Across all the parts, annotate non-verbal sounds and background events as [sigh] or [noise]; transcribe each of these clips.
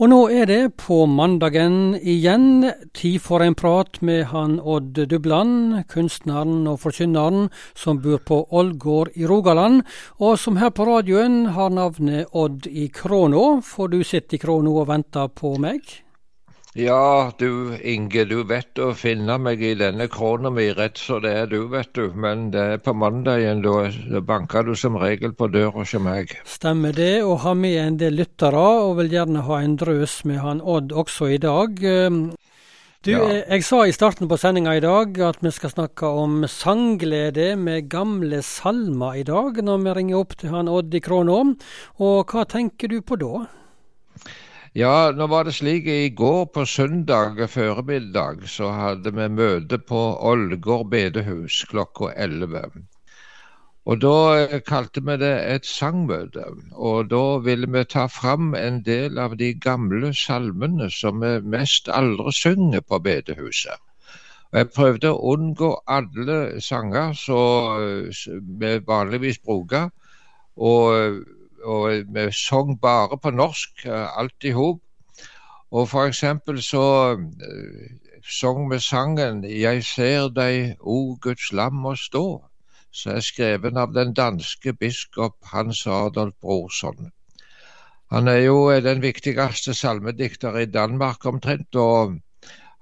Og nå er det på mandagen igjen tid for en prat med han Odd Dubland, kunstneren og forkynneren som bor på Ålgård i Rogaland, og som her på radioen har navnet Odd i Kråna, for du sitter i Kråna og venter på meg? Ja, du Inge, du vet å finne meg i denne krona mi rett så det er du, vet du. Men det er på mandagen, da, banker du som regel på døra hos meg. Stemmer det, og har med en del lyttere, og vil gjerne ha en drøs med han Odd også i dag. Ehm, du, ja. jeg, jeg sa i starten på sendinga i dag at vi skal snakke om sangglede med gamle salmer i dag, når vi ringer opp til han Odd i Kråna. Og hva tenker du på da? Ja, nå var det slik i går på søndag formiddag så hadde vi møte på Ålgård bedehus klokka 11. Og da eh, kalte vi det et sangmøte. Og da ville vi ta fram en del av de gamle salmene som vi mest aldri synger på bedehuset. Og jeg prøvde å unngå alle sanger som vi vanligvis bruker. og og vi sang bare på norsk, eh, alt i hop. Og for eksempel så uh, sang vi sangen 'Jeg ser deg, o Guds lam å stå', som er skreven av den danske biskop Hans Adolf Brorson. Han er jo den viktigste salmedikter i Danmark omtrent, og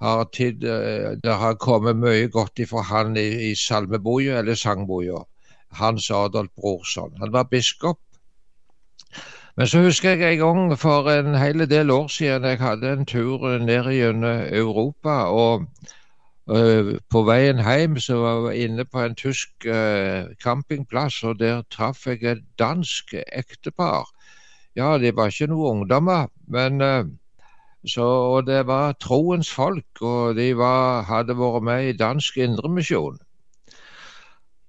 har tid, eh, det har kommet mye godt ifra han i, i salmeboka eller sangboka. Hans Adolf Brorson. Han var biskop men så husker jeg en gang for en hel del år siden jeg hadde en tur ned gjennom Europa. og uh, På veien hjem så var jeg inne på en tysk uh, campingplass, og der traff jeg et dansk ektepar. Ja, de var ikke noen ungdommer, men uh, så, og det var troens folk, og de var, hadde vært med i Dansk Indremisjon.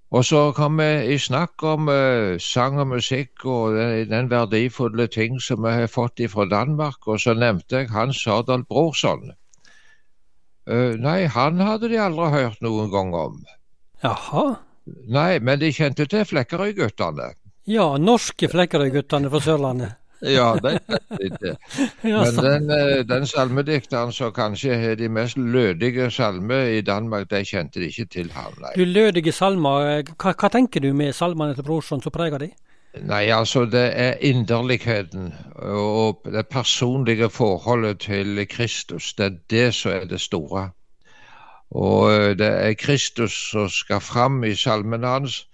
Og så kom vi i snakk om uh, sang og musikk og den, den, verdifulle ting som vi har fått fra Danmark, og så nevnte jeg Hans Sørdal Brorson. Uh, nei, han hadde de aldri hørt noen gang om. Jaha? Nei, men de kjente til Flekkerøy-guttene. Ja, norske Flekkerøy-guttene fra Sørlandet. Ja, det er [laughs] Men den, eh, den salmedikteren som kanskje har de mest lødige salmer i Danmark, de kjente de ikke til ham, nei. Du lødige salmer, hva, hva, tenker du med salmene til Brorson som preger de? Nei, altså det er inderligheten og det personlige forholdet til Kristus. Det er det som er det store. Og eh, det er Kristus som skal fram i salmene hans.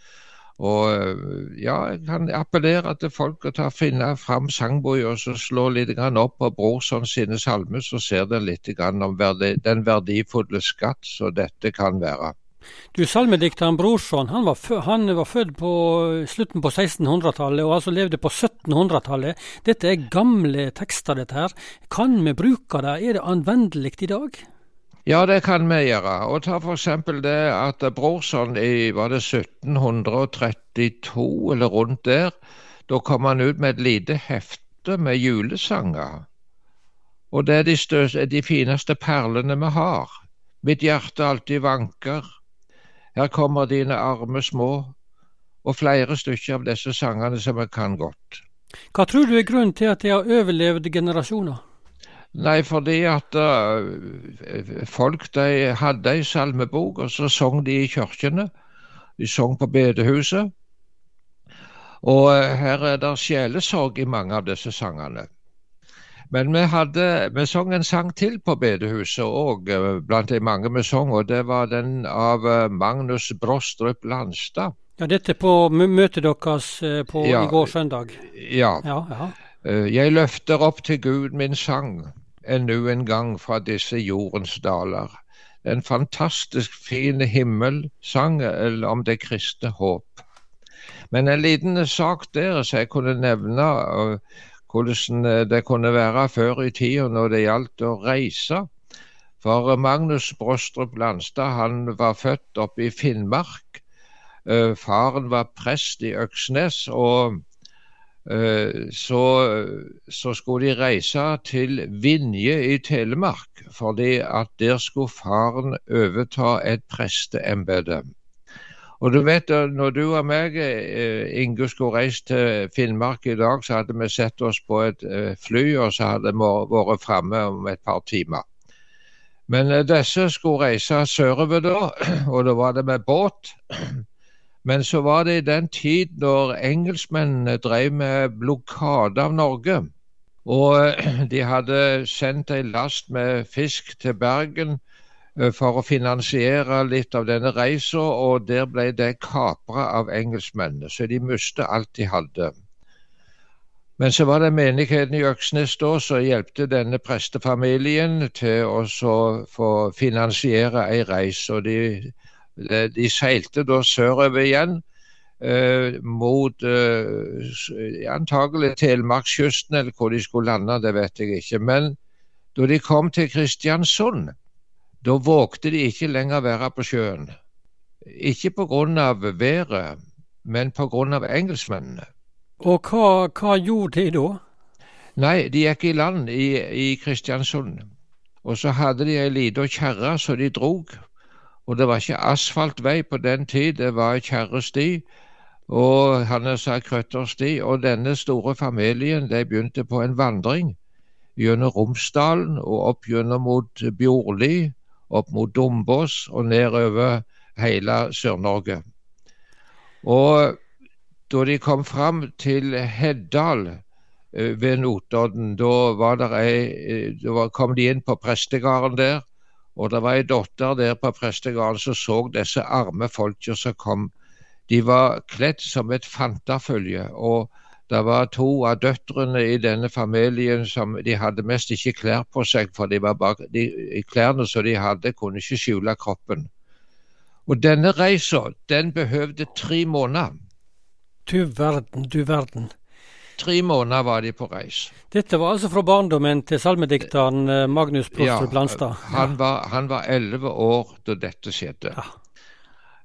Og ja, jeg kan appellere til folk å ta, finne fram sangboka og så slå litt opp på Brorson sine salmer, så ser den litt om verdi, den verdifulle skatt som dette kan være. Du, Salmedikteren Brorson han var, han var født på slutten på 1600-tallet og altså levde på 1700-tallet. Dette er gamle tekster, dette her. Kan vi bruke det? Er det anvendelig i dag? Ja, det kan vi gjøre. Og ta f.eks. det at Brorson i var det 1732 eller rundt der, da kom han ut med et lite hefte med julesanger. Og det er de, største, de fineste perlene vi har. Mitt hjerte alltid vanker. Her kommer dine arme små. Og flere stykker av disse sangene som vi kan godt. Hva tror du er grunnen til at de har overlevd generasjoner? Nei, fordi at uh, folk de hadde ei salmebok, og så sang de i kirkene. De sang på bedehuset. Og uh, her er det sjelesorg i mange av disse sangene. Men vi, hadde, vi sang en sang til på bedehuset òg, uh, blant de mange vi sang, og det var den av Magnus Brostrup Landstad. Ja, Dette på møtet deres på, ja, i går søndag? Ja. ja, ja. Jeg løfter opp til Gud min sang ennå en gang fra disse jordens daler. En fantastisk fin himmelsang om det kristne håp. Men en liten sak der som jeg kunne nevne hvordan det kunne være før i tida når det gjaldt å reise. For Magnus Brostrup Landstad han var født oppe i Finnmark. Eh, faren var prest i Øksnes. og så, så, skulle de reise til Vinje i Telemark, fordi at der skulle faren overta et presteembete. Og du vet, når du og meg, Inge, skulle reist til Finnmark i dag, så hadde vi sett oss på et fly, og så hadde vi vært framme om et par timer. Men disse skulle reise sørover da, [clears throat] og da var det med båt. [clears throat] Men så var det i den tid når engelskmennene drev med blokade av Norge. Og [clears throat] de hadde sendt ei last med fisk til Bergen eh, for å finansiere litt av denne reisa, og der ble det kapra av engelskmennene. Så de mistet alt de hadde. Men så var det menigheten i Øksnes da som hjelpte denne prestefamilien til å få finansiere ei reise. og de de seilte da sørover igjen eh, mot eh, antagelig Telemarkskysten, eller hvor de skulle lande, det vet jeg ikke. Men da de kom til Kristiansund, da vågte de ikke lenger være på sjøen. Ikke pga. været, men pga. engelskmennene. Og hva, hva, gjorde de da? Nei, de gikk i land i, i Kristiansund. Og så hadde de ei lita kjerre som de drog og det var ikke asfaltvei på den tid, det var kjerresti og han sa krøttersti. Og denne store familien de begynte på en vandring gjennom Romsdalen og opp gjennom mot Bjorli, opp mot Dombås og nedover hele Sør-Norge. Og da de kom fram til Heddal eh, ved Notodden, da, ei, eh, da kom de inn på prestegarden der. Og det var ei datter der på prestegarden som så disse arme folka som kom. De var kledd som et fantafølge. og det var to av døtrene i denne familien som de hadde mest ikke klær på seg, for de bak, de, klærne som de hadde, kunne ikke skjule kroppen. Og denne reisa, den behøvde tre måneder. Du verden, du verden. Tre måneder var de på reis. Dette var altså fra barndommen til salmedikteren eh, Magnus Landstad? Ja, han var elleve år da dette skjedde. Ja.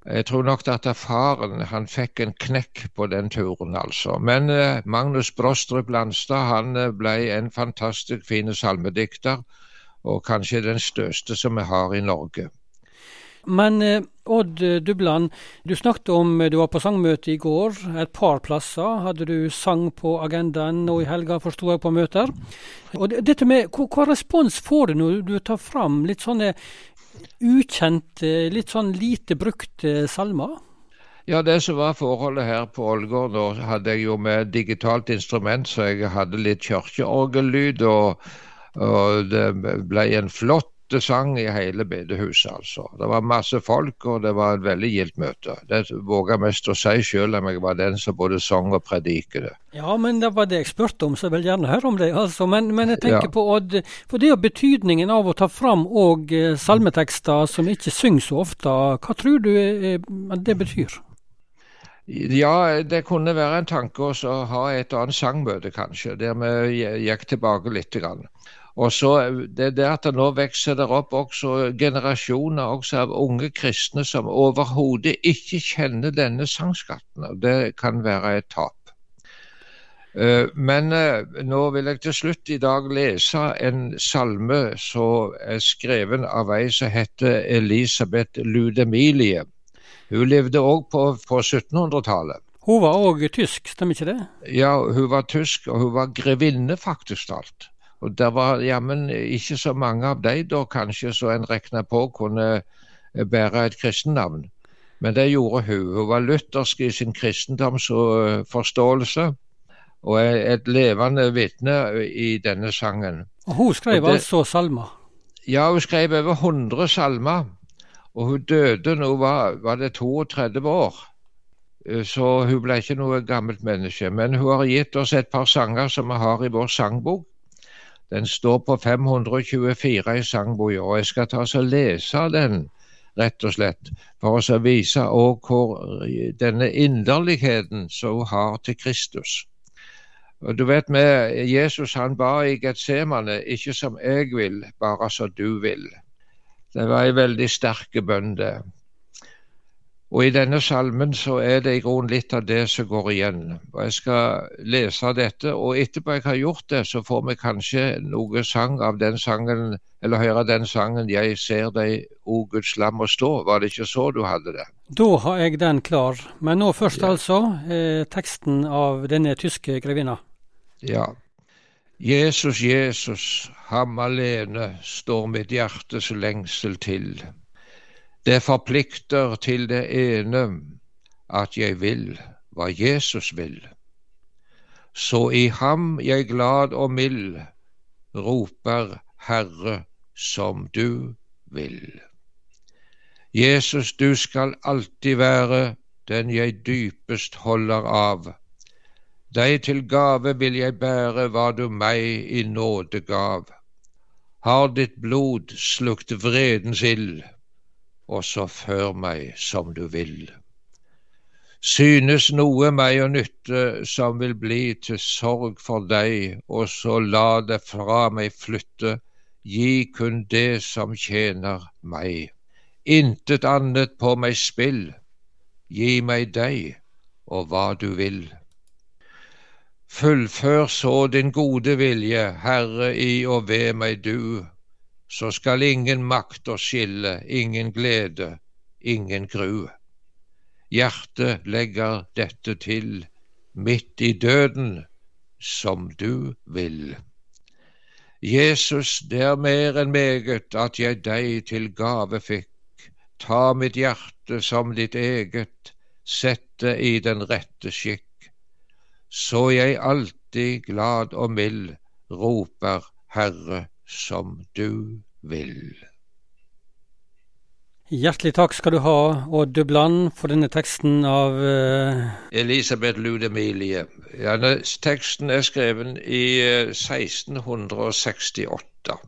Jeg tror nok at faren han fikk en knekk på den turen, altså. Men eh, Magnus Brostrup Landstad han eh, ble en fantastisk fin salmedikter, og kanskje den største som vi har i Norge. Men eh, Odd Dubland, du snakket om du var på sangmøte i går. Et par plasser hadde du sang på agendaen nå i helga, forsto jeg på møter. Og dette med, hva, hva respons får du når du tar fram litt sånne ukjente, litt sånn lite brukte salmer? Ja, det som var forholdet her på Ålgård, da hadde jeg jo med digitalt instrument, så jeg hadde litt kirkeorgellyd. Og, og det ble en flott sang i hele bedehuset, altså. Det var masse folk, og det var et veldig gildt møte. Det jeg mest å si, selv om jeg var den som både sang og prediket. Ja, men det var det jeg spurte om, så jeg vil gjerne høre om det. altså. Men, men jeg tenker ja. på Odd, for det er betydningen av å ta fram òg eh, salmetekster som ikke synger så ofte. Hva tror du eh, det betyr? Ja, det kunne være en tanke å ha et annet sangmøte, kanskje, der vi gikk tilbake litt. Grann. Og så det det at det nå vokser det opp også generasjoner også av unge kristne som overhodet ikke kjenner denne sangskatten. og Det kan være et tap. Eh, men eh, nå vil jeg til slutt i dag lese en salme som er skrevet av ei som heter Elisabeth Ludemilie. Hun levde òg på, på 1700-tallet. Hun var òg tysk, stemmer ikke det? Ja, hun var tysk, og hun var grevinne, faktisk talt. Og Det var jammen ikke så mange av de da kanskje så en regna på kunne eh, bære et kristennavn. Men det gjorde hun. Hun var luthersk i sin kristendomsforståelse og et levende vitne i denne sangen. Og Hun skrev det, altså salmer? Ja, hun skrev over 100 salmer. Og hun døde nå var, var det 32 år. Eh, så hun ble ikke noe gammelt menneske. Men hun har gitt oss et par sanger som vi har i vår sangbok. Den står på 524 i sangboka, og jeg skal ta og lese den rett og slett for å vise hvor denne inderligheten som hun har til Kristus. Og du vet med Jesus han ba i Getsemane, ikke som jeg vil, bare som du vil. Det var en veldig sterk bønn, det. Og i denne salmen så er det i grunnen litt av det som går igjen. Og Jeg skal lese dette, og etterpå jeg har gjort det, så får vi kanskje noe sang av den sangen, eller høre den sangen 'Jeg ser deg, o Guds lam, å stå'. Var det ikke så du hadde det? Da har jeg den klar. Men nå først ja. altså eh, teksten av denne tyske grevinna. Ja. Jesus, Jesus, ham alene står mitt hjertes lengsel til. Det forplikter til det ene at jeg vil hva Jesus vil. Så i ham jeg glad og mild roper Herre som du vil. Jesus, du skal alltid være den jeg dypest holder av. Deg til gave vil jeg bære hva du meg i nåde gav. Har ditt blod slukt vredens ild, og så før meg som du vil. Synes noe meg å nytte som vil bli til sorg for deg, og så la det fra meg flytte, gi kun det som tjener meg intet annet på meg spill, gi meg deg og hva du vil. Fullfør så din gode vilje, Herre, i og ved meg du, så skal ingen makt oss skille, ingen glede, ingen gru. Hjertet legger dette til, midt i døden, som du vil. Jesus, det er mer enn meget at jeg deg til gave fikk Ta mitt hjerte som ditt eget, sett det i den rette skikk. Så jeg alltid glad og mild roper Herre som du vil. Hjertelig takk skal du ha, Odd Dubland, for denne teksten av uh... Elisabeth Ludemilie. Ja, teksten er skrevet i 1668. Eh,